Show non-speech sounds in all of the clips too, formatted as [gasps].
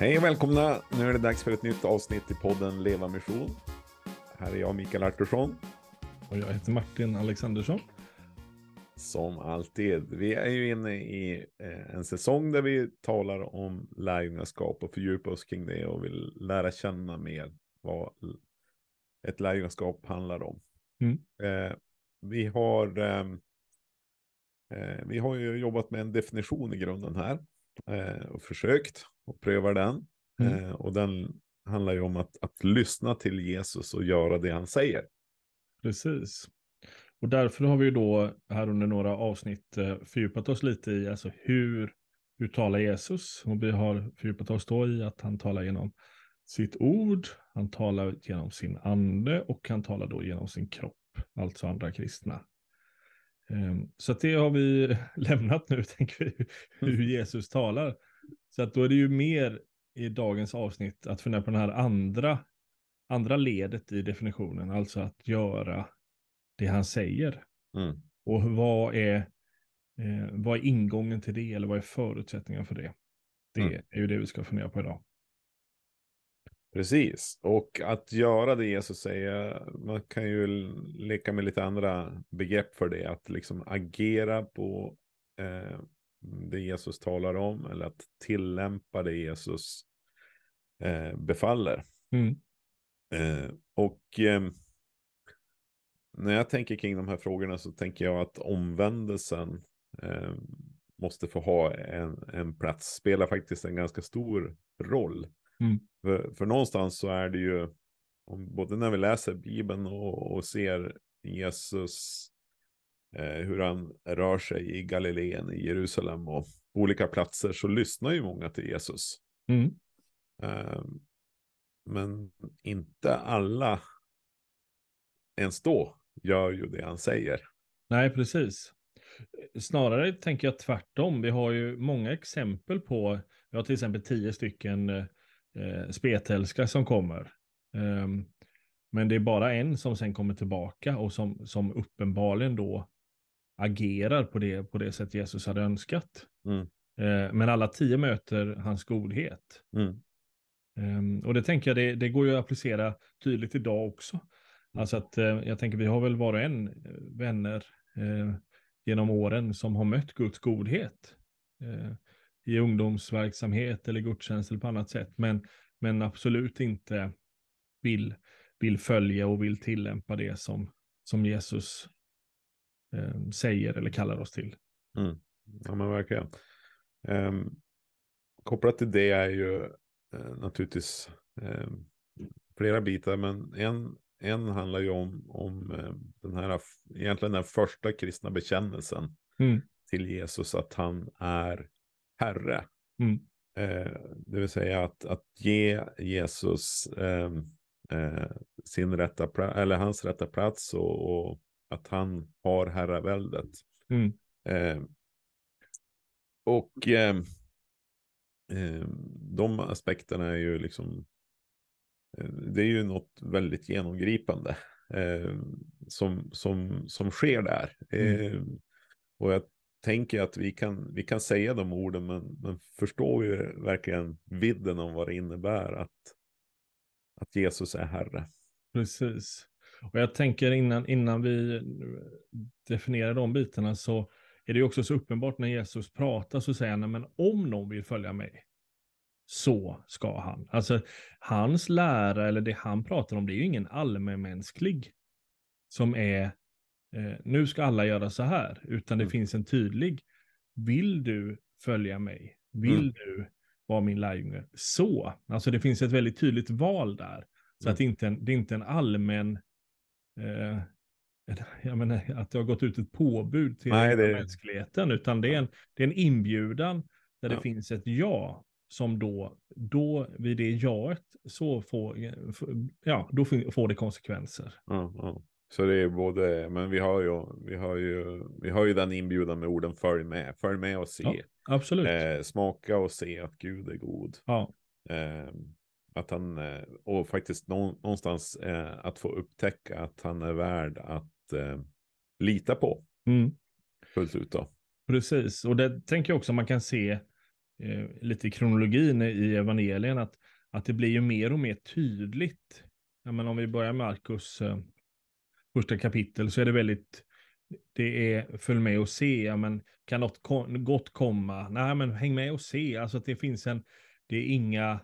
Hej och välkomna! Nu är det dags för ett nytt avsnitt i podden Leva Mission. Här är jag, Mikael Artursson. Och jag heter Martin Alexandersson. Som alltid. Vi är ju inne i eh, en säsong där vi talar om lärjungaskap och fördjupar oss kring det och vill lära känna mer vad ett lärjungaskap handlar om. Mm. Eh, vi har ehm, eh, vi har ju jobbat med en definition i grunden här eh, och försökt och prövar den. Mm. Eh, och den handlar ju om att, att lyssna till Jesus och göra det han säger. Precis. Och därför har vi ju då här under några avsnitt eh, fördjupat oss lite i alltså hur, hur talar Jesus? Och vi har fördjupat oss då i att han talar genom sitt ord, han talar genom sin ande och han talar då genom sin kropp, alltså andra kristna. Ehm, Så det har vi [laughs] lämnat nu, tänker vi, hur Jesus talar. Så att då är det ju mer i dagens avsnitt att fundera på den här andra, andra ledet i definitionen, alltså att göra det han säger. Mm. Och vad är, eh, vad är ingången till det, eller vad är förutsättningen för det? Det Mm. är ju det vi ska fundera på idag. Precis, och att göra det Jesus säger, man kan ju leka med lite andra begrepp för det, att liksom agera på eh, det Jesus talar om, eller att tillämpa det Jesus eh, befaller. Mm. Eh, och eh, när jag tänker kring de här frågorna så tänker jag att omvändelsen eh, måste få ha en, en plats, spelar faktiskt en ganska stor roll. Mm. För, för någonstans så är det ju, både när vi läser Bibeln och, och ser Jesus, hur han rör sig i Galileen, i Jerusalem och olika platser, så lyssnar ju många till Jesus. Mm. Eh, men inte alla ens då gör ju det han säger. Nej, precis. Snarare tänker jag tvärtom. Vi har ju många exempel på, vi har till exempel tio stycken eh, spetälska som kommer. Ehm, men det är bara en som sen kommer tillbaka och som, som uppenbarligen då agerar på det, på det sätt Jesus hade önskat. Mm. Eh, men alla tio möter hans godhet. Mm. Ehm, och det tänker jag, det, det går ju att applicera tydligt idag också. Alltså att eh, jag tänker vi har väl var och en eh, vänner genom åren som har mött Guds godhet. I ungdomsverksamhet eller gudstjänst eller på annat sätt. Men, men absolut inte vill, vill följa och vill tillämpa det som, som Jesus eh, säger eller kallar oss till. Mm. Ja men verkligen. Um, kopplat till det är ju eh, naturligtvis eh, flera bitar, men en, en handlar ju om, om eh, den här, egentligen den första kristna bekännelsen Mm. till Jesus, att han är Herre. Mm. Eh, det vill säga att, att ge Jesus eh, eh, sin rätta plats, eller hans rätta plats och, och att han har herraväldet. Mm. Eh, och eh, eh, de aspekterna är ju liksom, eh, det är ju något väldigt genomgripande eh, som, som, som sker där. Eh, och jag tänker att vi kan, vi kan säga de orden, men, men förstår ju verkligen vidden om vad det innebär att, att Jesus är Herre. Precis. Och jag tänker innan, innan vi definierar de bitarna så är det också så uppenbart när Jesus pratar så säger han, "Nej, men om någon vill följa mig så ska han. Alltså hans lära eller det han pratar om, det är ju ingen allmänmänsklig som är eh, nu ska alla göra så här, utan det Mm. finns en tydlig, vill du följa mig? Vill Mm. du vara min lärjunge? Så, alltså det finns ett väldigt tydligt val där. Så Mm. att det inte, en- det är inte en allmän, eh, [laughs] jag menar, att det har gått ut ett påbud till Nej, det- mänskligheten, utan det är en, det är en inbjudan där Ja. det finns ett ja, som då, då vid det jaet, så får, ja, då får det konsekvenser. Ja, ja. Så det är både, men vi har ju, vi har ju, vi har ju den inbjudan med orden följ med, följ med och se. Absolut. Eh, smaka och se att Gud är god. Eh, att han, eh, och faktiskt nå- någonstans eh, att få upptäcka att han är värd att eh, lita på mm. fullt ut då. Precis, och det tänker jag också man kan se eh, lite i kronologin i evangelien, att, att det blir ju mer och mer tydligt. Ja, men om vi börjar med Markus eh, första kapitel så är det väldigt, det är följ med och se, ja, men kan något gott komma? Nej, men häng med och se, alltså att det finns en, det är inga,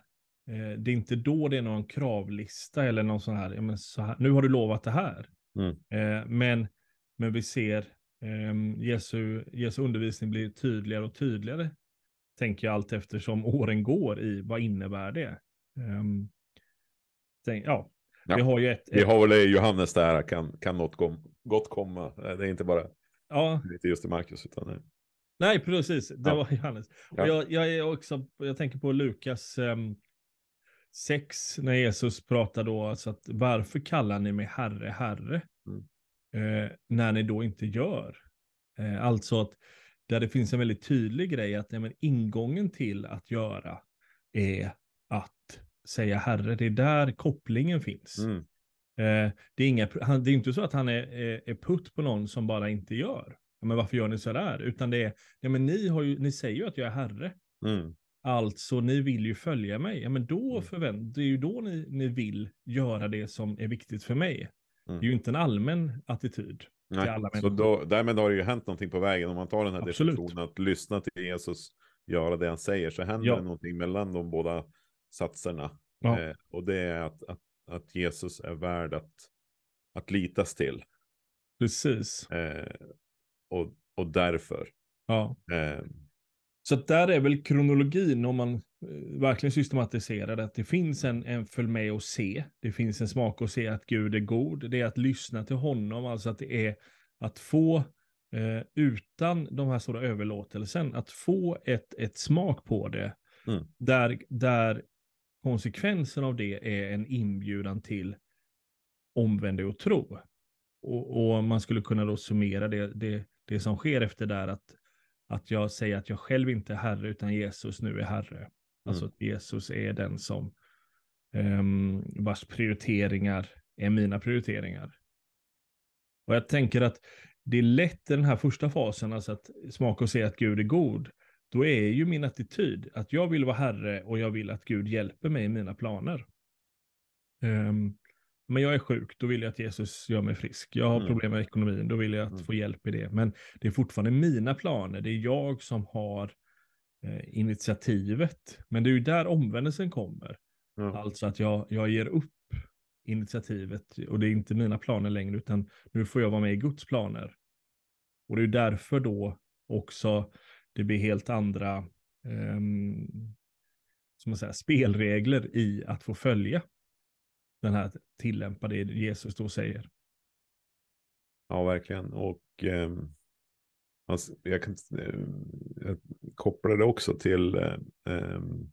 det är inte då det är någon kravlista eller någon sån här, ja, men så här nu har du lovat det här. Mm. Eh, men, men vi ser eh, Jesu, Jesu undervisning blir tydligare och tydligare, tänker jag allt eftersom åren går i vad innebär det. Um, tänk, ja, Ja. vi har ju ett... Vi ett har väl Johannes där, kan, kan något kom, gott komma. Eh, Det är inte bara, ja, inte just i Marcus, utan nej. nej, precis, det Ja. var Johannes. Ja. Och jag, jag är också, jag tänker på Lukas um, 6, när Jesus pratar då, alltså att varför kallar ni mig herre, herre? Mm. Eh, när ni då inte gör. Eh, alltså att där det finns en väldigt tydlig grej att ja, men ingången till att göra är att säga herre. Det är där kopplingen finns. Mm. Eh, det, är inga, han, det är inte så att han är, är, är putt på någon som bara inte gör. Men varför gör ni så där? Utan det är, ja, men ni, har ju, ni säger ju att jag är herre. Mm. Alltså, ni vill ju följa mig. Ja, men då Mm. förvänt, det är ju då ni, ni vill göra det som är viktigt för mig. Mm. Det är ju inte en allmän attityd. Nej. Så då, därmed har det ju hänt någonting på vägen. Om man tar den här Absolut. definitionen att lyssna till Jesus, göra det han säger, så händer Ja. det någonting mellan de båda satserna. Ja. Eh, och det är att, att, att Jesus är värd att, att litas till. Precis. Eh, och, och därför. Ja. Eh, Så där är väl kronologin om man eh, verkligen systematiserar det. Att det finns en, en följ med och se. Det finns en smak och se att Gud är god. Det är att lyssna till honom. Alltså att det är att få, eh, utan de här stora överlåtelsen, att få ett, ett smak på det. Mm. Där, där konsekvensen av det är en inbjudan till omvänd och tro. Och, och man skulle kunna då summera det, det, det som sker efter där att att jag säger att jag själv inte är herre utan Jesus nu är herre. Alltså Mm. att Jesus är den som um, vars prioriteringar är mina prioriteringar. Och jag tänker att det är lätt i den här första fasen, alltså att smaka och se att Gud är god. Då är ju min attityd att jag vill vara herre och jag vill att Gud hjälper mig i mina planer. Ehm, men jag är sjuk, då vill jag att Jesus gör mig frisk. Jag har Mm. problem med ekonomin, då vill jag att Mm. få hjälp i det. Men det är fortfarande mina planer, det är jag som har eh, initiativet. Men det är ju där omvändelsen kommer. ja. Alltså att jag, jag ger upp initiativet och det är inte mina planer längre, utan nu får jag vara med i Guds planer. Och det är därför då också det blir helt andra ehm, som man säger, spelregler i att få följa den här tillämpa det Jesus då säger. Ja, verkligen. Och ehm, alltså, jag, kan, eh, jag kopplar det också till eh, ehm,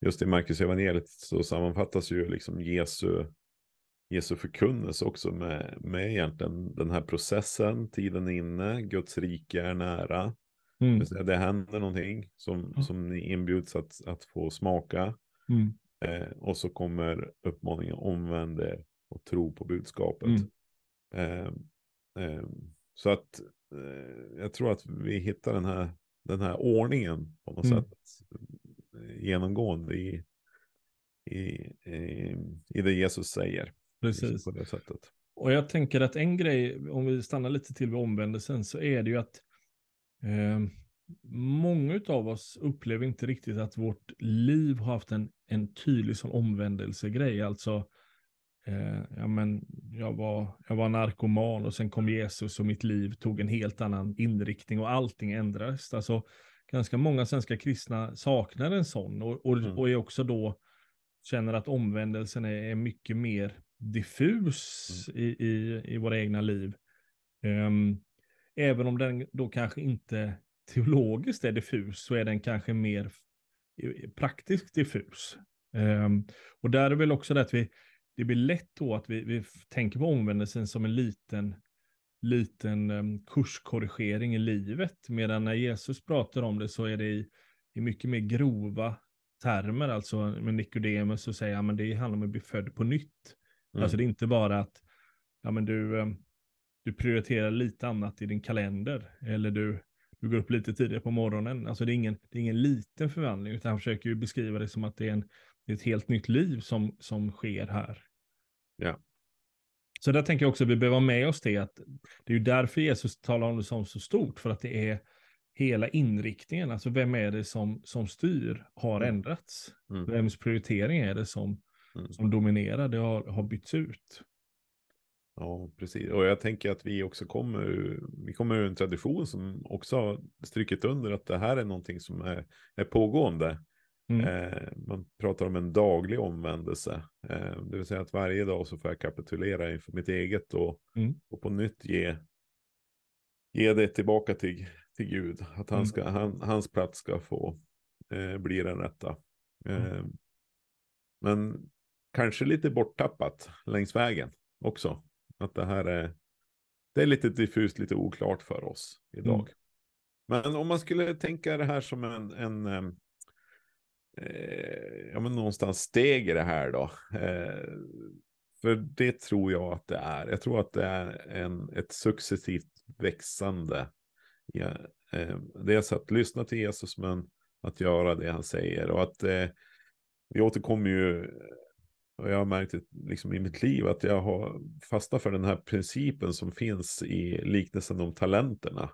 just i Marcus evangeliet så sammanfattas ju liksom Jesu, Jesu förkunnelse också med, med egentligen den här processen, tiden inne, Guds rike är nära. Det Mm. Det händer någonting som, som ni inbjuds att, att få smaka. Mm. Eh, och så kommer uppmaningen omvänd er och tro på budskapet. Mm. Eh, eh, så att eh, jag tror att vi hittar den här, den här ordningen på något Mm. sätt eh, genomgående i, i, i, i det Jesus säger. liksom Precis. På det sättet. Och jag tänker att en grej, om vi stannar lite till vid omvändelsen, så är det ju att eh, många av oss upplever inte riktigt att vårt liv har haft en, en tydlig sån omvändelsegrej. Alltså, eh, ja, men jag, var, jag var narkoman och sen kom Jesus och mitt liv tog en helt annan inriktning och allting ändrades. Alltså, ganska många svenska kristna saknar en sån och, och, Mm. och är också då känner att omvändelsen är, är mycket mer diffus i, i, i våra egna liv. Ehm, även om den då kanske inte teologiskt är diffus så är den kanske mer praktiskt diffus. Ehm, och där är väl också det att vi, det blir lätt då att vi, vi tänker på omvändelsen som en liten, liten um, kurskorrigering i livet. Medan när Jesus pratar om det så är det i, i mycket mer grova termer. Alltså med Nikodemus så säger han, men det handlar om att bli född på nytt. Mm. Alltså det är inte bara att ja, men du, eh, du prioriterar lite annat i din kalender. Eller du, du går upp lite tidigare på morgonen. Alltså det är ingen, det är ingen liten förvandling, utan han försöker ju beskriva det som att det är, en, det är ett helt nytt liv som, som sker här. Ja. Så där tänker jag också att vi behöver ha med oss det, att det är ju därför Jesus talar om det som så stort, för att det är hela inriktningen, alltså vem är det som, som styr, har Mm. ändrats. Mm. Vems prioritering är det som, Mm. som dominerar, det har, har bytts ut. Ja, precis. Och jag tänker att vi också kommer, vi kommer ur en tradition som också har strukit under att det här är någonting som är, är pågående. Mm. Eh, man pratar om en daglig omvändelse. Eh, det vill säga att varje dag så får jag kapitulera inför mitt eget och, Mm. och på nytt ge, ge det tillbaka till, till Gud. Att han Mm. ska, han, hans plats ska få eh, bli den rätta. Eh, Men kanske lite borttappat längs vägen också. Att det här är, det är lite diffust, lite oklart för oss idag. Mm. Men om man skulle tänka det här som en, en eh, ja men någonstans steg i det här då. Eh, för det tror jag att det är. Jag tror att det är en, ett successivt växande. Ja, eh, dels att lyssna till Jesus men att göra det han säger. Och att eh, vi återkommer ju och jag har märkt det liksom i mitt liv att jag har fastnat för den här principen som finns i liknelsen om talenterna.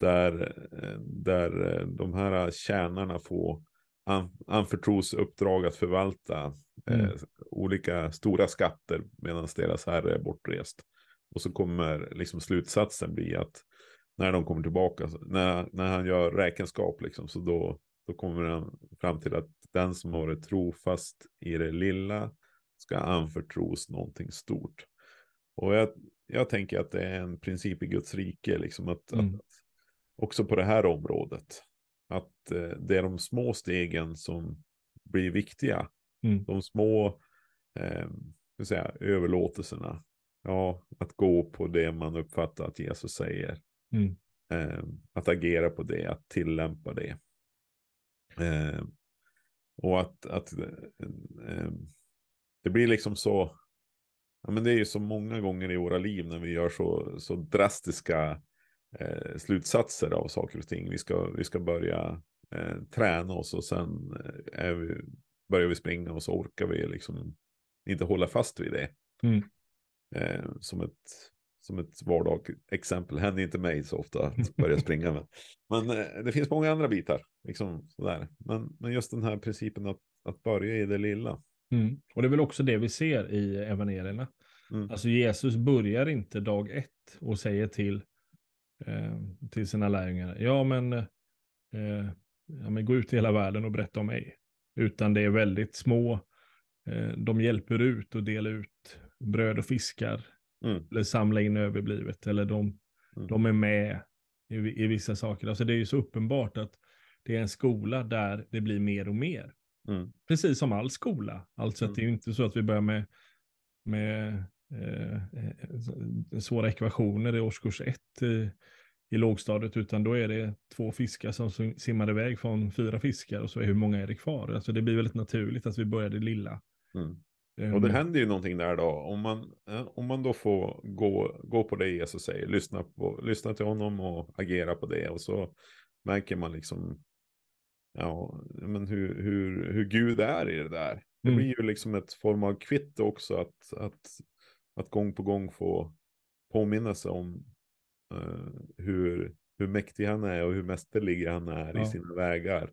Där, eh, där eh, de här tjänarna får an, anförtros uppdrag att förvalta eh, Mm. olika stora skatter medan deras herre är bortrest. Och så kommer liksom slutsatsen bli att när de kommer tillbaka, när, när han gör räkenskap, liksom, så då, då kommer han fram till att den som har varit trofast i det lilla ska anförtros någonting stort. Och jag, jag tänker att det är en princip i Guds rike, liksom att, Mm. att också på det här området, att eh, det är de små stegen som blir viktiga. Mm. De små eh, säga, överlåtelserna. Ja, att gå på det man uppfattar att Jesus säger. Mm. Eh, att agera på det, att tillämpa det. Eh, och att, att eh, eh, det blir liksom så, ja men det är ju så många gånger i våra liv när vi gör så, så drastiska eh, slutsatser av saker och ting. Vi ska, vi ska börja eh, träna oss och sen eh, vi, börjar vi springa och så orkar vi liksom inte hålla fast vid det. Mm. Eh, som ett, som ett vardagsexempel. Händer inte mig så ofta att [laughs] börja springa. Men, men eh, det finns många andra bitar. Liksom, sådär. Men, men just den här principen att, att börja i det lilla. Mm. Och det är väl också det vi ser i evangelierna. Mm. Alltså Jesus börjar inte dag ett och säger till, eh, till sina lärjungar, ja men, eh, ja men gå ut i hela världen och berätta om mig. Utan det är väldigt små, eh, de hjälper ut och delar ut bröd och fiskar. Mm. Eller samla in överblivet. Eller de, Mm. de är med i, i vissa saker. Alltså det är ju så uppenbart att det är en skola där det blir mer och mer. Mm. Precis som all skola. Alltså att Mm. det är ju inte så att vi börjar med, med eh, eh, svåra ekvationer i årskurs ett i, i lågstadiet, utan då är det två fiskar som sim- simmar iväg från fyra fiskar och så är hur många är det kvar? Alltså det blir väldigt naturligt att vi börjar det lilla. Mm. Eh, Och det händer ju någonting där då. Om man, eh, om man då får gå, gå på det Jesus säger, lyssna, på, lyssna till honom och agera på det. Och så märker man liksom ja, men hur, hur, hur Gud är i det där. Det Mm. blir ju liksom ett form av kvitto också att, att, att gång på gång få påminna sig om eh, hur, hur mäktig han är och hur mästerlig han är Ja. i sina vägar.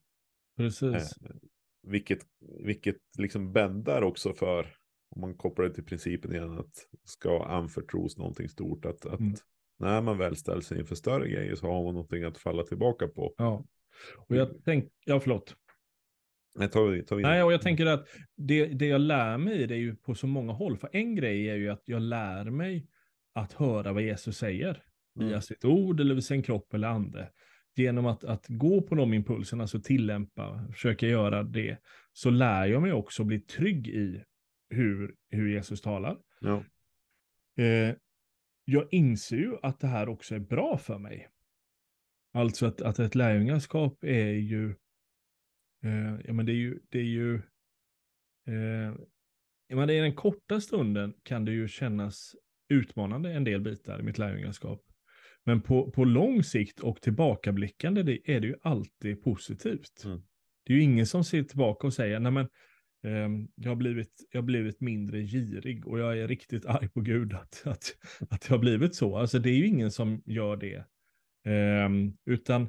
Precis. Eh, vilket, vilket liksom bändar också för, om man kopplar det till principen igen, att ska anförtros någonting stort. Att, att Mm. när man väl ställs inför större grejer så har man någonting att falla tillbaka på. Ja. Och jag tänker, ja förlåt. Nej, tar vi Nej, och jag tänker att det, det jag lär mig det är ju på så många håll. För en grej är ju att jag lär mig att höra vad Jesus säger. Via Mm. sitt ord eller via sin kropp eller ande. Genom att, att gå på de impulserna, alltså tillämpa, försöka göra det, så lär jag mig också bli trygg i hur, hur Jesus talar. Ja. Eh, jag inser ju att det här också är bra för mig. Alltså att, att ett lärjungaskap är ju, eh, ja men det är ju, det är ju, eh, ja men det är den korta stunden kan det ju kännas utmanande en del bitar i mitt lärjungaskap. Men på, på lång sikt och tillbakablickande det är det ju alltid positivt. Mm. Det är ju ingen som ser tillbaka och säger, nej men um, jag, har blivit, jag har blivit mindre girig och jag är riktigt arg på Gud att, att, att det har blivit så. Alltså det är ju ingen som gör det. Um, utan,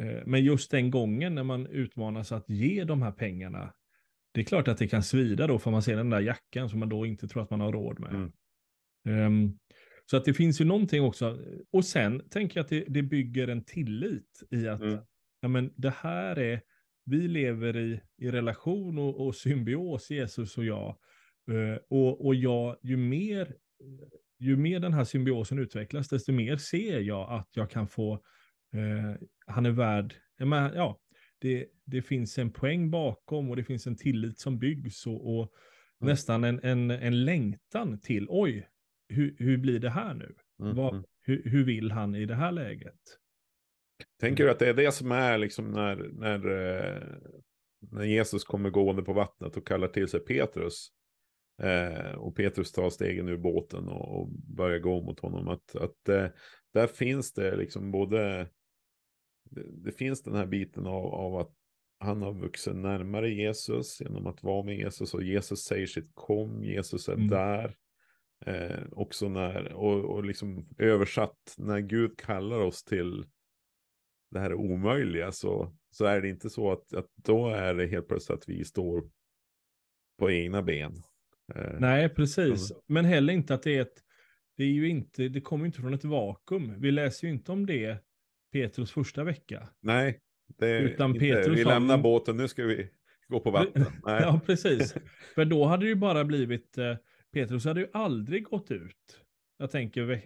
uh, men just den gången när man utmanas att ge de här pengarna, det är klart att det kan svida då, för man ser den där jackan som man då inte tror att man har råd med. Mm. Um, så att det finns ju någonting också. Och sen tänker jag att det, det bygger en tillit i att Mm. ja, men det här är, vi lever i, i relation och, och symbios, Jesus och jag. Eh, och, och jag, ju mer, ju mer den här symbiosen utvecklas, desto mer ser jag att jag kan få, eh, han är värd, ja, det, det finns en poäng bakom och det finns en tillit som byggs och, och Mm. nästan en, en, en längtan till, oj, hur, hur blir det här nu? Mm. Vad, mm. hur, hur vill han i det här läget? Tänker du att det är det som är liksom när, när, eh, när Jesus kommer gående på vattnet och kallar till sig Petrus. Eh, och Petrus tar stegen ur båten och, och börjar gå mot honom. Att, att eh, där finns det liksom både, det, det finns den här biten av, av att han har vuxit närmare Jesus genom att vara med Jesus och Jesus säger sitt kom, Jesus är Mm. där. Eh, också när, och, och liksom översatt, när Gud kallar oss till det här omöjliga så, så är det inte så att, att då är det helt plötsligt att vi står på egna ben. Eh, Nej, precis. Men heller inte att det är ett, det är ju inte, det kommer ju inte från ett vakuum. Vi läser ju inte om det Petrus första vecka. nej, det Utan inte, Petrus vi lämnar båten, nu ska vi gå på vatten. [laughs] Nej. Ja, precis. [laughs] För då hade det ju bara blivit, eh, Petrus hade ju aldrig gått ut. Jag tänker,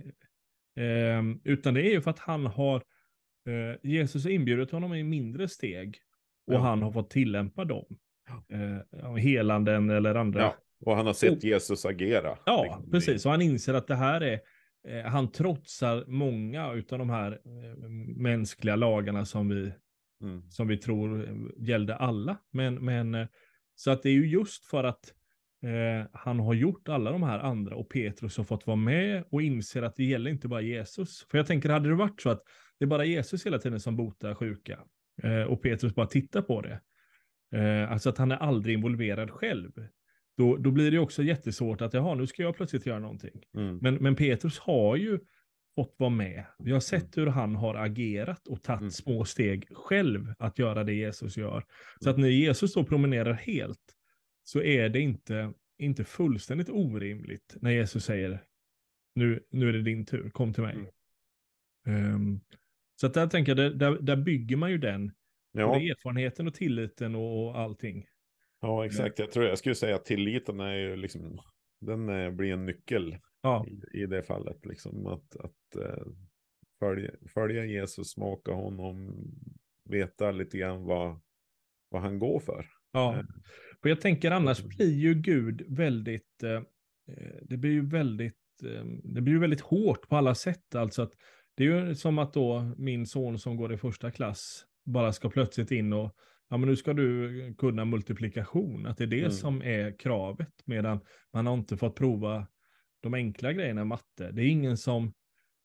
ehm, utan det är ju för att han har, eh, Jesus har inbjudit honom i mindre steg. Och Ja. han har fått tillämpa dem. Eh, helanden eller andra. Ja, och han har sett Jesus agera. Ja, liksom, precis. Och han inser att det här är, eh, han trotsar många utav de här eh, mänskliga lagarna som vi, Mm. som vi tror eh, gällde alla. Men, men eh, så att det är ju just för att eh, han har gjort alla de här andra och Petrus har fått vara med och inser att det gäller inte bara Jesus. För jag tänker, hade det varit så att det är bara Jesus hela tiden som botar sjuka och Petrus bara tittar på det. Alltså att han är aldrig involverad själv. Då, då blir det också jättesvårt att, jaha, nu ska jag plötsligt göra någonting. Mm. Men, men Petrus har ju fått vara med. Vi har sett hur han har agerat och tagit Mm. små steg själv att göra det Jesus gör. Så att när Jesus då promenerar helt så är det inte, inte fullständigt orimligt när Jesus säger nu, nu är det din tur, kom till mig. Mm. Ehm, så att där tänker jag, där, där, bygger man ju den, Ja, erfarenheten och tilliten och, och allting. Ja, exakt. Jag tror jag skulle säga att tilliten är ju liksom, den eh, blir en nyckel Ja, i, i det fallet. Liksom att, att eh, följa, följa Jesus, smaka honom, veta lite grann vad, vad han går för. Ja, Eh, för jag tänker annars Mm. blir ju Gud väldigt, eh, eh, det blir ju väldigt, eh, det blir ju väldigt hårt på alla sätt. Alltså att det är ju som att då min son som går i första klass bara ska plötsligt in och, ja men nu ska du kunna multiplikation, att det är det Mm. som är kravet, medan man har inte fått prova de enkla grejerna i matte. Det är ingen som,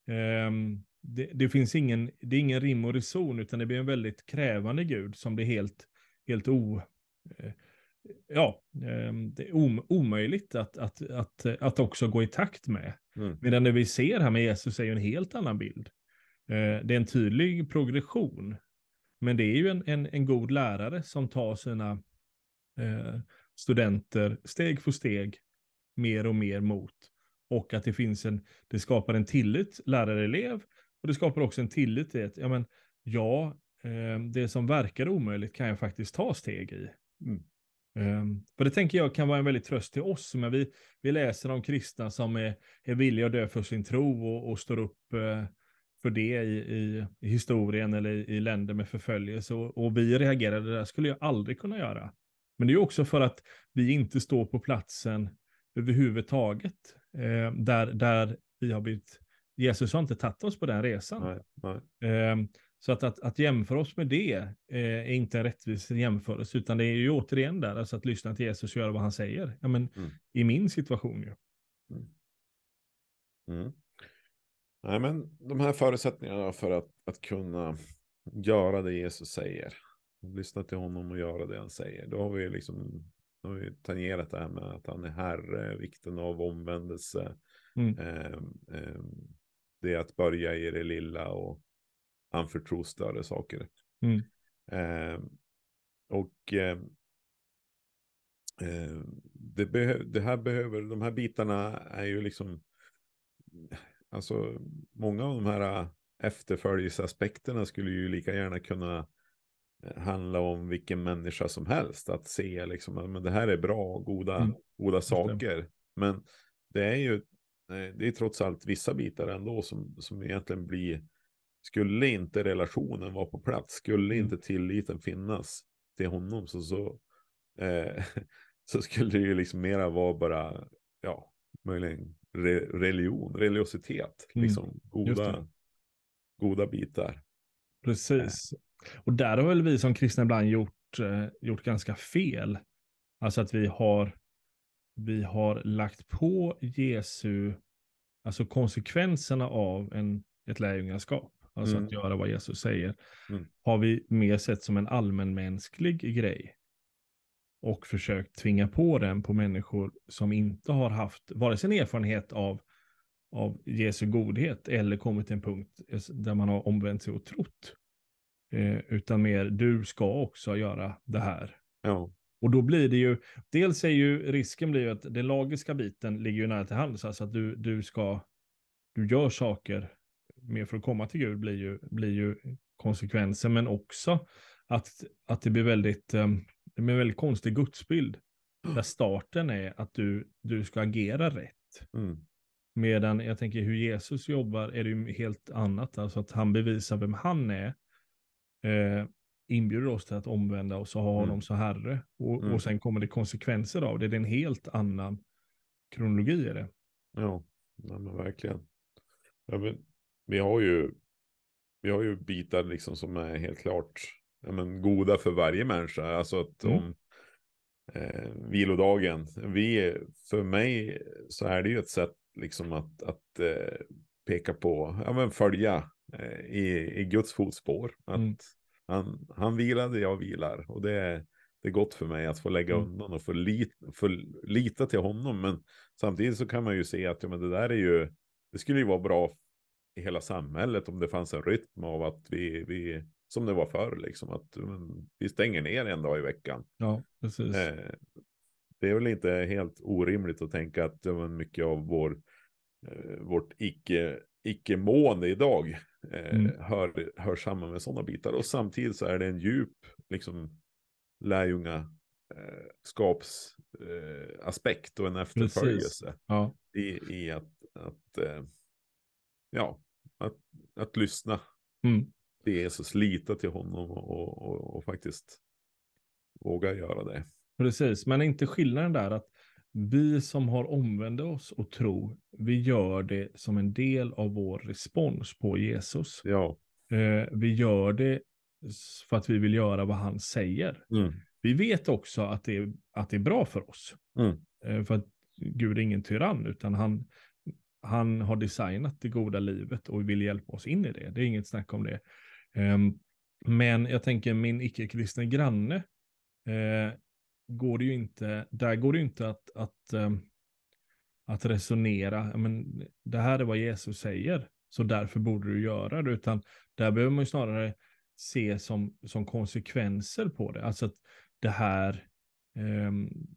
ehm, det, det finns ingen, det är ingen rim och reson, utan det blir en väldigt krävande Gud som blir helt, helt o, eh, ja, ehm, det är om, omöjligt att, att, att, att också gå i takt med. Mm. Medan det vi ser här med Jesus är ju en helt annan bild. Eh, Det är en tydlig progression. Men det är ju en, en, en god lärare som tar sina eh, studenter steg för steg mer och mer mot. Och att det finns en, det skapar en tillit lärare-elev och det skapar också en tillit till att, ja men, ja, eh, det som verkar omöjligt kan jag faktiskt ta steg i. Mm. Um, för det tänker jag kan vara en väldigt tröst till oss, men vi, vi läser om kristna som är, är villiga att dö för sin tro och, och står upp eh, för det i, i, i historien eller i, i länder med förföljelse. Och, och vi reagerade, det där skulle jag aldrig kunna göra. Men det är också för att vi inte står på platsen överhuvudtaget, eh, där, där vi har blivit, Jesus har inte tagit oss på den resan. Nej, nej. Ehm, Så att, att, att jämföra oss med det eh, är inte en rättvis jämförelse, utan det är ju återigen där, alltså att lyssna till Jesus och göra vad han säger. Ja, men Mm. i min situation ju. Mm. Nej, men de här förutsättningarna för att, att kunna göra det Jesus säger. Lyssna till honom och göra det han säger. Då har vi liksom då har vi tangerat det här med att han är herre, vikten av omvändelse. Mm. Eh, eh, det är att börja i det lilla och anförtro större saker. Mm. Eh, och eh, eh, det, det, här behöver, de här bitarna är ju liksom, alltså många av de här efterföljelseaspekterna skulle ju lika gärna kunna eh, handla om vilken människa som helst. Att se liksom, att det här är bra, goda, mm. goda saker. Men det är ju, det är trots allt vissa bitar ändå som, som egentligen blir, skulle inte relationen vara på plats, skulle mm. inte tilliten finnas till honom så, så, eh, [laughs] så skulle det ju liksom mera vara bara, ja, möjligen re, religion, religiositet, mm. liksom goda, goda bitar. Precis. Och där har väl vi som kristna ibland gjort, eh, gjort ganska fel. Alltså att vi har, vi har lagt på Jesu, alltså konsekvenserna av en, ett lärjungaskap, alltså mm. att göra vad Jesus säger, mm. har vi mer sett som en allmänmänsklig grej. Och försökt tvinga på den på människor som inte har haft vare sig en erfarenhet av av Jesu godhet eller kommit till en punkt där man har omvänt sig och trott. Eh, utan mer, du ska också göra det här. Ja. Och då blir det ju, dels är ju risken blir ju att den lagiska biten ligger ju nära till hands, alltså att du, du ska, du gör saker mer för att komma till Gud blir ju, blir ju konsekvensen, men också att, att det blir väldigt, um, blir en väldigt konstig gudsbild. [gasps] Där starten är att du, du ska agera rätt. Mm. Medan jag tänker hur Jesus jobbar är det ju helt annat. Alltså att han bevisar vem han är. Eh, inbjuder oss till att omvända oss och ha honom mm. som herre. Och, mm. och sen kommer det konsekvenser av det. Det är en helt annan kronologi i det. Ja, ja men verkligen. Ja, men, vi har ju vi har ju bitar liksom som är helt klart ja, men, goda för varje människa. Alltså att mm. om eh, vilodagen, vi, för mig så är det ju ett sätt liksom att, att eh, peka på, ja men följa eh, i, i Guds fotspår. Att mm. han, han vilade, jag vilar. Och det är, det är gott för mig att få lägga mm. undan och få, lit, få lita till honom. Men samtidigt så kan man ju se att ja, men det där är ju, det skulle ju vara bra i hela samhället om det fanns en rytm av att vi, vi som det var förr, liksom att vi stänger ner en dag i veckan. Ja, precis. Eh, det är väl inte helt orimligt att tänka att ja, mycket av vår, eh, vårt icke, icke-mående idag eh, mm. hör, hör samman med sådana bitar. Och samtidigt så är det en djup liksom, lärjunga eh, skaps eh, aspekt och en efterföljelse ja. i, i att, att eh, ja, att, att lyssna mm. Jesus, lita till honom och, och, och faktiskt våga göra det. Precis, men inte skillnaden där att vi som har omvänt oss och tro, vi gör det som en del av vår respons på Jesus. Ja. Eh, vi gör det för att vi vill göra vad han säger. Mm. Vi vet också att det är, att det är bra för oss. Mm. Eh, för att Gud är ingen tyrann, utan han, han har designat det goda livet och vill hjälpa oss in i det. Det är inget snack om det. Eh, men jag tänker min icke-kristna granne, eh, går det ju inte, där går det ju inte att, att, um, att resonera, men det här är vad Jesus säger, så därför borde du göra det, utan där behöver man ju snarare se som, som konsekvenser på det, alltså att det här, um,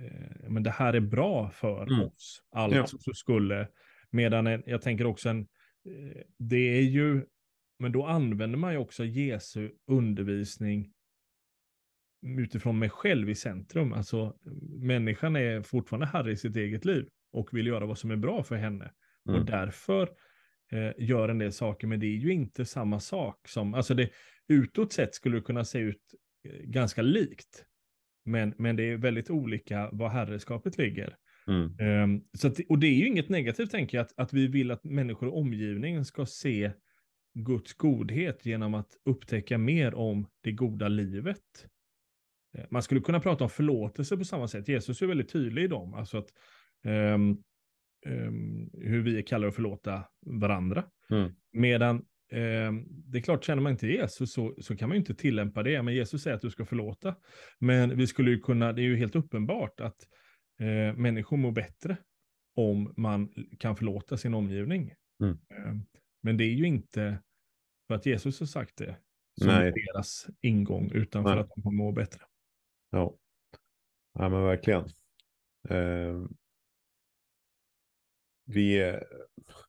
uh, men det här är bra för mm. oss, alltså ja. skulle, medan jag tänker också en, uh, det är ju, men då använder man ju också Jesu undervisning utifrån mig själv i centrum. Alltså människan är fortfarande herre i sitt eget liv och vill göra vad som är bra för henne. Mm. Och därför eh, gör en del saker, men det är ju inte samma sak som, alltså det utåt sett skulle det kunna se ut eh, ganska likt. Men, men det är väldigt olika var herreskapet ligger. Mm. Um, så att, och det är ju inget negativt, tänker jag, att, att vi vill att människor i omgivningen ska se Guds godhet genom att upptäcka mer om det goda livet. Eh, man skulle kunna prata om förlåtelse på samma sätt. Jesus är väldigt tydlig i dem. Alltså att, um, um, hur vi kallar att förlåta varandra. Mm. Medan eh, det är klart, känner man inte Jesus så, så kan man ju inte tillämpa det. Men Jesus säger att du ska förlåta. Men vi skulle ju kunna, det är ju helt uppenbart att eh, människor mår bättre om man kan förlåta sin omgivning. Mm. Men det är ju inte för att Jesus har sagt det som Nej. deras ingång, utan för Nej. att de kommer må bättre. Ja. ja, men verkligen. Eh, vi,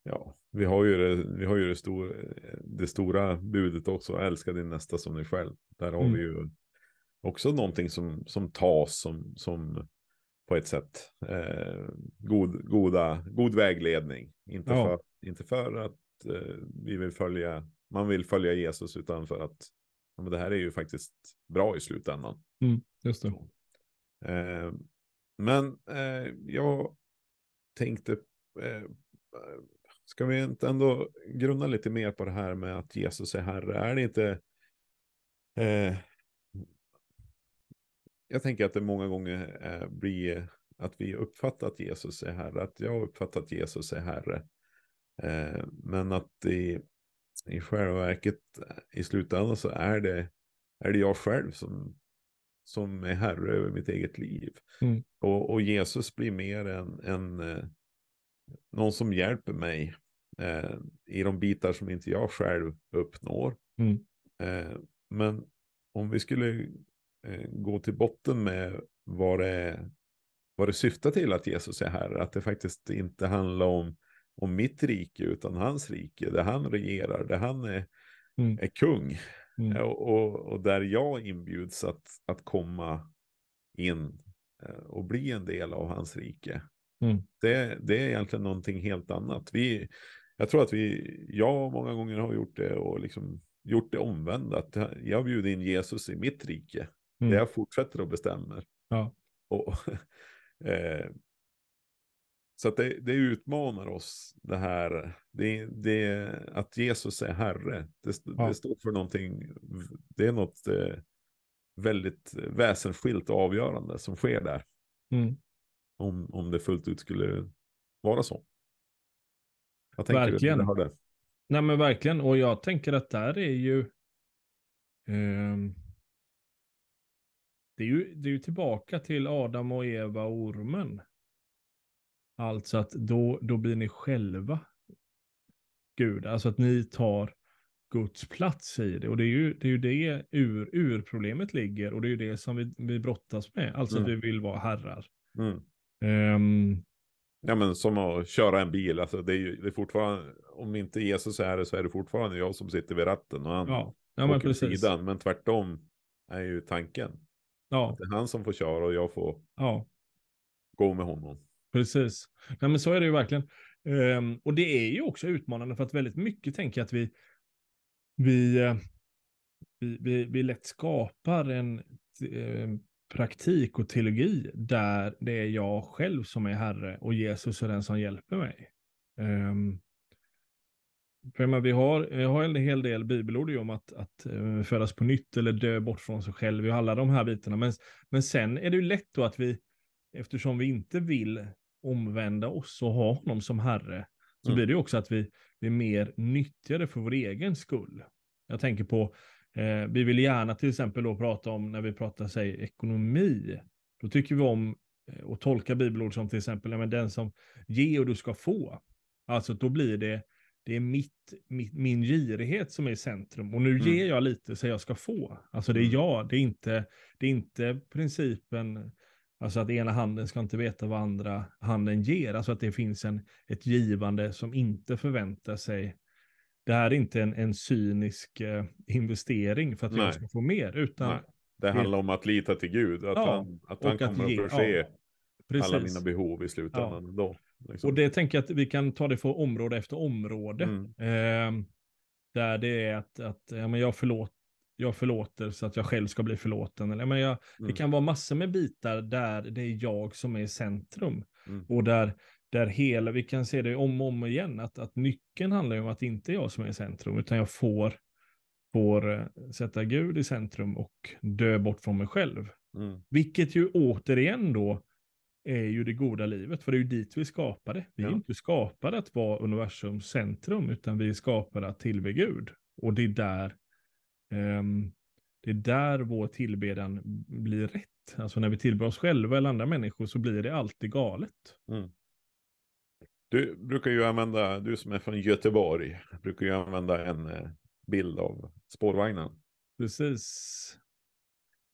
ja, vi har ju, det, vi har ju det, stor, det stora budet också, älska din nästa som dig själv. Där har Mm. vi ju också någonting som, som tas som, som på ett sätt eh, god, goda, god vägledning. Inte, Ja. för, inte för att vi vill följa, man vill följa Jesus, utan för att ja, men det här är ju faktiskt bra i slutändan. Mm, just det. Eh, men eh, jag tänkte, eh, ska vi inte ändå grunna lite mer på det här med att Jesus är Herre? Är det inte... Eh, jag tänker att det många gånger eh, blir att vi uppfattar att Jesus är Herre, att jag uppfattar att Jesus är Herre. Eh, men att i, i själva verket, i slutändan så är det, är det jag själv som, som är herre över mitt eget liv. Mm. Och, och Jesus blir mer en, en eh, någon som hjälper mig eh, i de bitar som inte jag själv uppnår. Mm. Eh, men om vi skulle eh, gå till botten med vad det, vad det syftar till att Jesus är herre, att det faktiskt inte handlar om, om mitt rike utan hans rike, där han regerar, där han är, Mm. är kung. Mm. Och, och, och där jag inbjuds att, att komma in eh, och bli en del av hans rike. Mm. Det, det är egentligen någonting helt annat. Vi, jag tror att vi, jag många gånger har gjort det och liksom gjort det omvända. Att jag bjuder in Jesus i mitt rike. Mm. Där jag fortsätter och bestämmer. Ja. Och, [laughs] eh, så att det, det utmanar oss det här. Det, det, att Jesus är Herre. Det, Ja. det står för någonting. Det är något eh, väldigt väsensskilt och avgörande som sker där. Mm. Om, om det fullt ut skulle vara så. Vad tänker Verkligen. du? när du hör det? Nej men verkligen, och jag tänker att där är ju... ehm, det, är ju det är ju tillbaka till Adam och Eva och ormen. Alltså att då, då blir ni själva Gud, alltså att ni tar Guds plats i det. Och det är ju det, är ju det ur, urproblemet ligger och det är ju det som vi, vi brottas med. Alltså att vi Mm. vill vara herrar. Mm. Ehm, Ja men som att köra en bil. Alltså det är ju det är fortfarande. Om inte Jesus är det så är det fortfarande jag som sitter vid ratten. Och han ja, ja men precis. sidan. Men tvärtom är ju tanken. Ja, Det är han som får köra och jag får ja. gå med honom. Precis. Nej, men så är det ju verkligen. Um, och det är ju också utmanande för att väldigt mycket tänker jag att vi, vi, eh, vi, vi, vi lätt skapar en eh, praktik och teologi där det är jag själv som är herre och Jesus är den som hjälper mig. Um, för menar, vi har, vi har en hel del bibelord om att, att eh, födas på nytt eller dö bort från sig själv. Vi har alla de här bitarna. Men, men sen är det ju lätt då att vi, eftersom vi inte vill omvända oss och ha honom som herre, så Mm. blir det också att vi, är mer nyttjade för vår egen skull. Jag tänker på, eh, vi vill gärna till exempel då prata om, när vi pratar säg, ekonomi, då tycker vi om eh, att tolka bibelord som till exempel, men den som ge och du ska få. Alltså då blir det, det är mitt, mitt, min girighet som är i centrum. Och nu Mm. ger jag lite så jag ska få. Alltså det är Mm. jag, det är inte, det är inte principen, alltså att ena handen ska inte veta vad andra handen ger. Alltså att det finns en, ett givande som inte förväntar sig det här är inte en, en cynisk eh, investering för att Nej. jag ska få mer, utan Nej. Det handlar om att lita till Gud. Att Ja, han, att han att kommer ge, att förse ja, alla mina behov i slutändan. Då, liksom. Och det tänker jag att vi kan ta det för område efter område. Mm. Ehm, där det är att, att ja, men jag, förlåt, jag förlåter så att jag själv ska bli förlåten. Eller, men jag, Det Mm. kan vara massor med bitar där det är jag som är i centrum. Mm. Och där, där hela, vi kan se det om och om igen, att, att nyckeln handlar om att det inte är jag som är i centrum, utan jag får, får eh, sätta Gud i centrum och dö bort från mig själv. Mm. Vilket ju återigen då är ju det goda livet, för det är ju dit vi skapade. Vi är Ja. inte skapade att vara universums centrum, utan vi är skapade att tillbe Gud. Och det är där, det är där vår tillbedjan blir rätt. Alltså när vi tillber oss själva eller andra människor så blir det alltid galet. Mm. Du brukar ju använda, du som är från Göteborg, brukar ju använda en eh, bild av spårvagnen. Precis.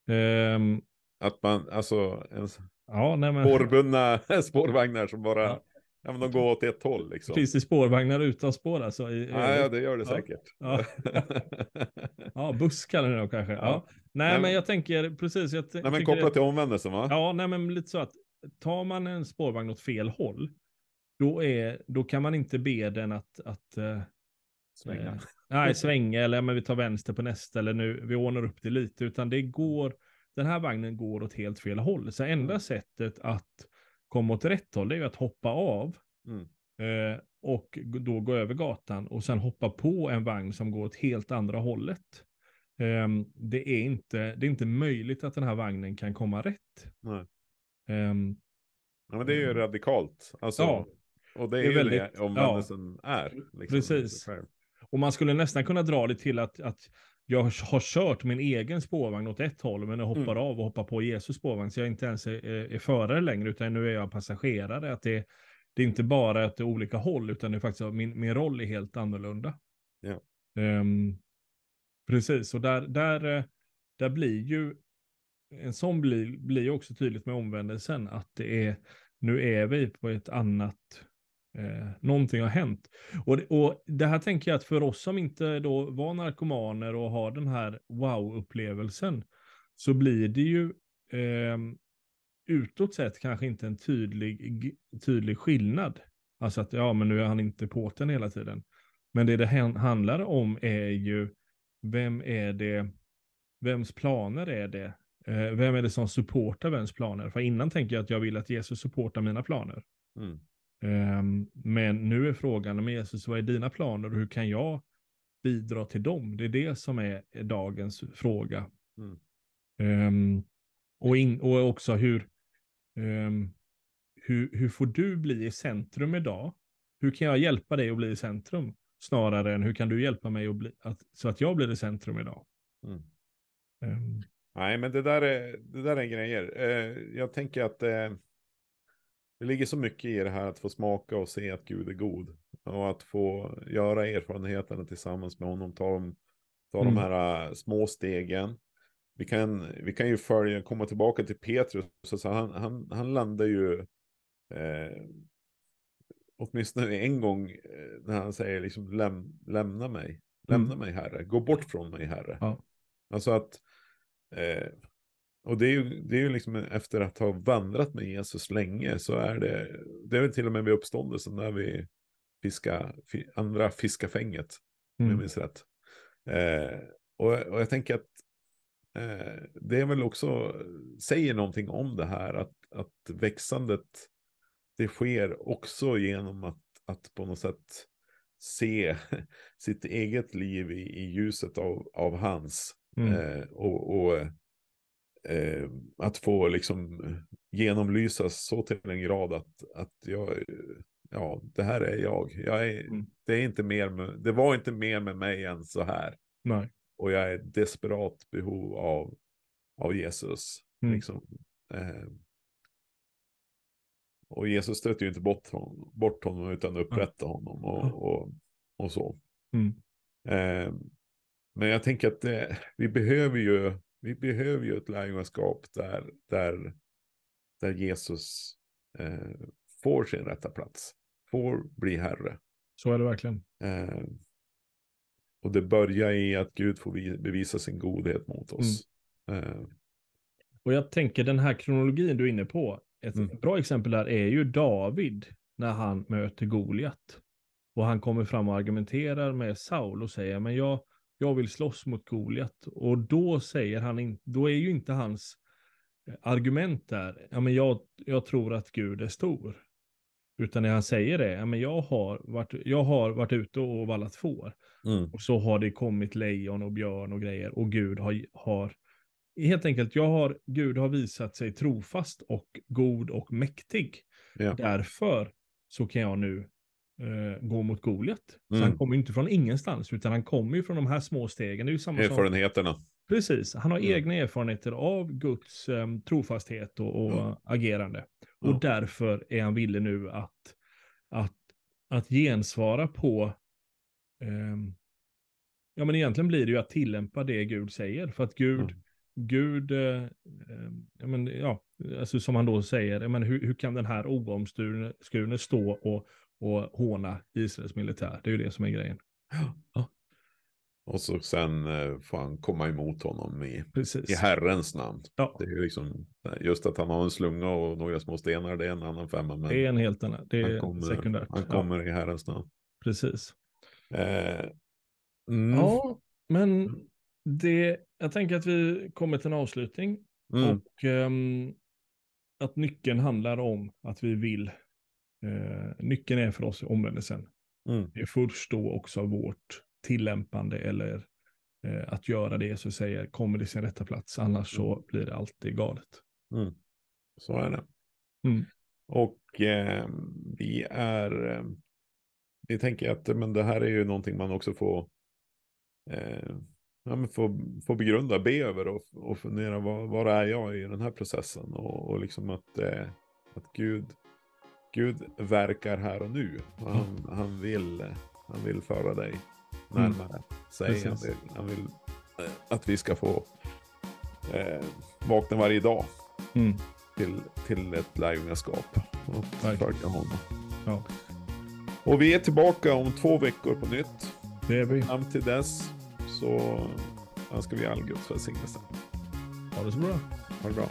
Ehm, Att man, alltså, en ja, nej men. spårbundna [laughs] spårvagnar som bara, Ja. Ja. men de går åt ett håll liksom. Finns det spårvagnar utan spår alltså? I, Ja, ja, det gör det Ja. säkert. Ja. [laughs] Ja, buss kallar ni det kanske. Ja. Nej, Nej, men jag tänker precis. Jag Nej, men kopplat det- till omvändelsen va? Ja, nej, men lite så att tar man en spårvagn åt fel håll, då, är, då kan man inte be den att, att eh, Svänga. eh, nej, svänga eller men vi tar vänster på nästa eller nu, vi ordnar upp det lite, utan det går, den här vagnen går åt helt fel håll. Så enda Mm. sättet att komma åt rätt håll, det är ju att hoppa av Mm. eh, och då gå över gatan och sen hoppa på en vagn som går åt helt andra hållet. Ehm, det, är inte, det är inte möjligt att den här vagnen kan komma rätt. Nej. Ehm, Ja, men det är ju radikalt. Alltså, Ja. Och det är, Det är ju väldigt- det omvändelsen är. Liksom, Precis. Och man skulle nästan kunna dra det till att, att jag har kört min egen spårvagn åt ett håll, men jag hoppar Mm. av och hoppar på Jesus spårvagn, så jag inte ens är, är, är förare längre, utan nu är jag passagerare. Att det, det är inte bara att det är olika håll, utan det är faktiskt min, min roll är helt annorlunda. Ja. Ehm, precis, och där, där, eh, där blir ju, en sån blir, blir också tydligt med omvändelsen, att det är, nu är vi på ett annat Eh, någonting har hänt. Och det, och det här tänker jag att för oss som inte då var narkomaner och har den här wow-upplevelsen så blir det ju eh, utåt sett kanske inte en tydlig, tydlig skillnad. Alltså att ja, men nu är han inte på den hela tiden. Men det det handlar om är ju vem är det, vems planer är det? Eh, vem är det som supportar vems planer? För innan tänker jag att jag vill att Jesus supportar mina planer. Mm. Ehm, men nu är frågan, men Jesus, vad är dina planer och hur kan jag bidra till dem? Det är det som är dagens fråga. Mm. Ehm, och, in, och också hur, ehm, hur, hur får du bli i centrum idag? Hur kan jag hjälpa dig att bli i centrum? Snarare än hur kan du hjälpa mig att bli, att, så att jag blir i centrum idag? Mm. Ehm, Nej, men det där är, det där är grejer. Eh, jag tänker att eh, det ligger så mycket i det här att få smaka och se att Gud är god. Och att få göra erfarenheterna tillsammans med honom. Ta, de- ta Mm. de här äh, små stegen. Vi kan, vi kan ju följa, komma tillbaka till Petrus. Så, så han, han, han landar ju eh, åtminstone en gång eh, när han säger liksom läm, lämna mig. Lämna Mm. mig herre. Gå bort från mig herre. Ja. Alltså att Eh, och det är, ju, det är ju liksom efter att ha vandrat med Jesus länge så är det, det är väl till och med vid uppståndelsen när vi fiskar, fi, andra fiskar fänget, om jag mm, minns rätt. Eh, och, och jag tänker att eh, det är väl också, säger någonting om det här, att, att växandet, det sker också genom att, att på något sätt se [laughs] sitt eget liv i, i ljuset av, av hans. mm, Eh, och och eh, att få liksom genomlysas så till en grad att, att jag, ja, det här är jag. jag är, Mm. det, är inte mer med, det var inte mer med mig än så här. nej. Och jag är desperat behov av, av Jesus. Mm. Liksom. Eh, och Jesus stöter ju inte bort honom, bort honom utan upprättar honom och, och, och så. Mm, Eh, men jag tänker att eh, vi behöver ju, vi behöver ju ett lärjungaskap där, där, där Jesus eh, får sin rätta plats, får bli herre. så är det verkligen. Eh, och det börjar i att Gud får vi- bevisa sin godhet mot oss. Eh, Och jag tänker den här kronologin du är inne på, ett Mm. bra exempel där är ju David när han möter Goliat. Och han kommer fram och argumenterar med Saul och säger, men jag, jag vill slåss mot Goliat. Och då säger han, in, då är ju inte hans eh, argument där, ja men jag, jag tror att Gud är stor. Utan när han säger det, ja men jag har varit, jag har varit ute och vallat får. mm, Och så har det kommit lejon och björn och grejer och Gud har, har helt enkelt, jag har, Gud har visat sig trofast och god och mäktig. Ja. Därför så kan jag nu eh, gå mot Goliat. Så Mm. han kommer ju inte från ingenstans, utan han kommer ju från de här små stegen. Det är ju samma. Erfarenheterna. Precis, han har Mm. egna erfarenheter av Guds eh, trofasthet och, och Ja. agerande. Ja. Och därför är han villig nu att, att, att gensvara på, ehm, ja men egentligen blir det ju att tillämpa det Gud säger. För att Gud, Ja. Gud, eh, eh, ja, men, ja, alltså som han då säger, men hur, hur kan den här oomskurne stå och, och håna Israels militär? Det är ju det som är grejen. Och så sen eh, får han komma emot honom i, Precis. i Herrens namn. Ja, Det är liksom, just att han har en slunga och några små stenar, det är en annan femma. Men det är en helt annan, det han är kommer, sekundärt. han Ja, kommer i Herrens namn. precis. Eh, mm, Ja, men det, jag tänker att vi kommer till en avslutning. mm, Och ehm, att nyckeln handlar om att vi vill. Eh, nyckeln är för oss omvändelsen. mm, Det är först då också vårt tillämpande eller eh, att göra det så säger kommer det sin rätta plats. Annars så blir det alltid galet. mm. Så är det. Mm. Och eh, vi är, eh, vi tänker att men det här är ju någonting man också får, eh, ja, men får, får begrunda, be över och, och fundera var, var är jag i den här processen och, och liksom att, eh, att Gud, Gud verkar här och nu. Och han, han, vill, han vill föra dig närmare sig. Han vill, han vill eh, att vi ska få eh, vakna varje dag Mm. till, till ett lärjungaskap och följa honom. Ja, Och vi är tillbaka om två veckor på nytt. det är vi. Fram till dess så önskar vi all Guds välsignelse. Ha det så bra. Ha det bra.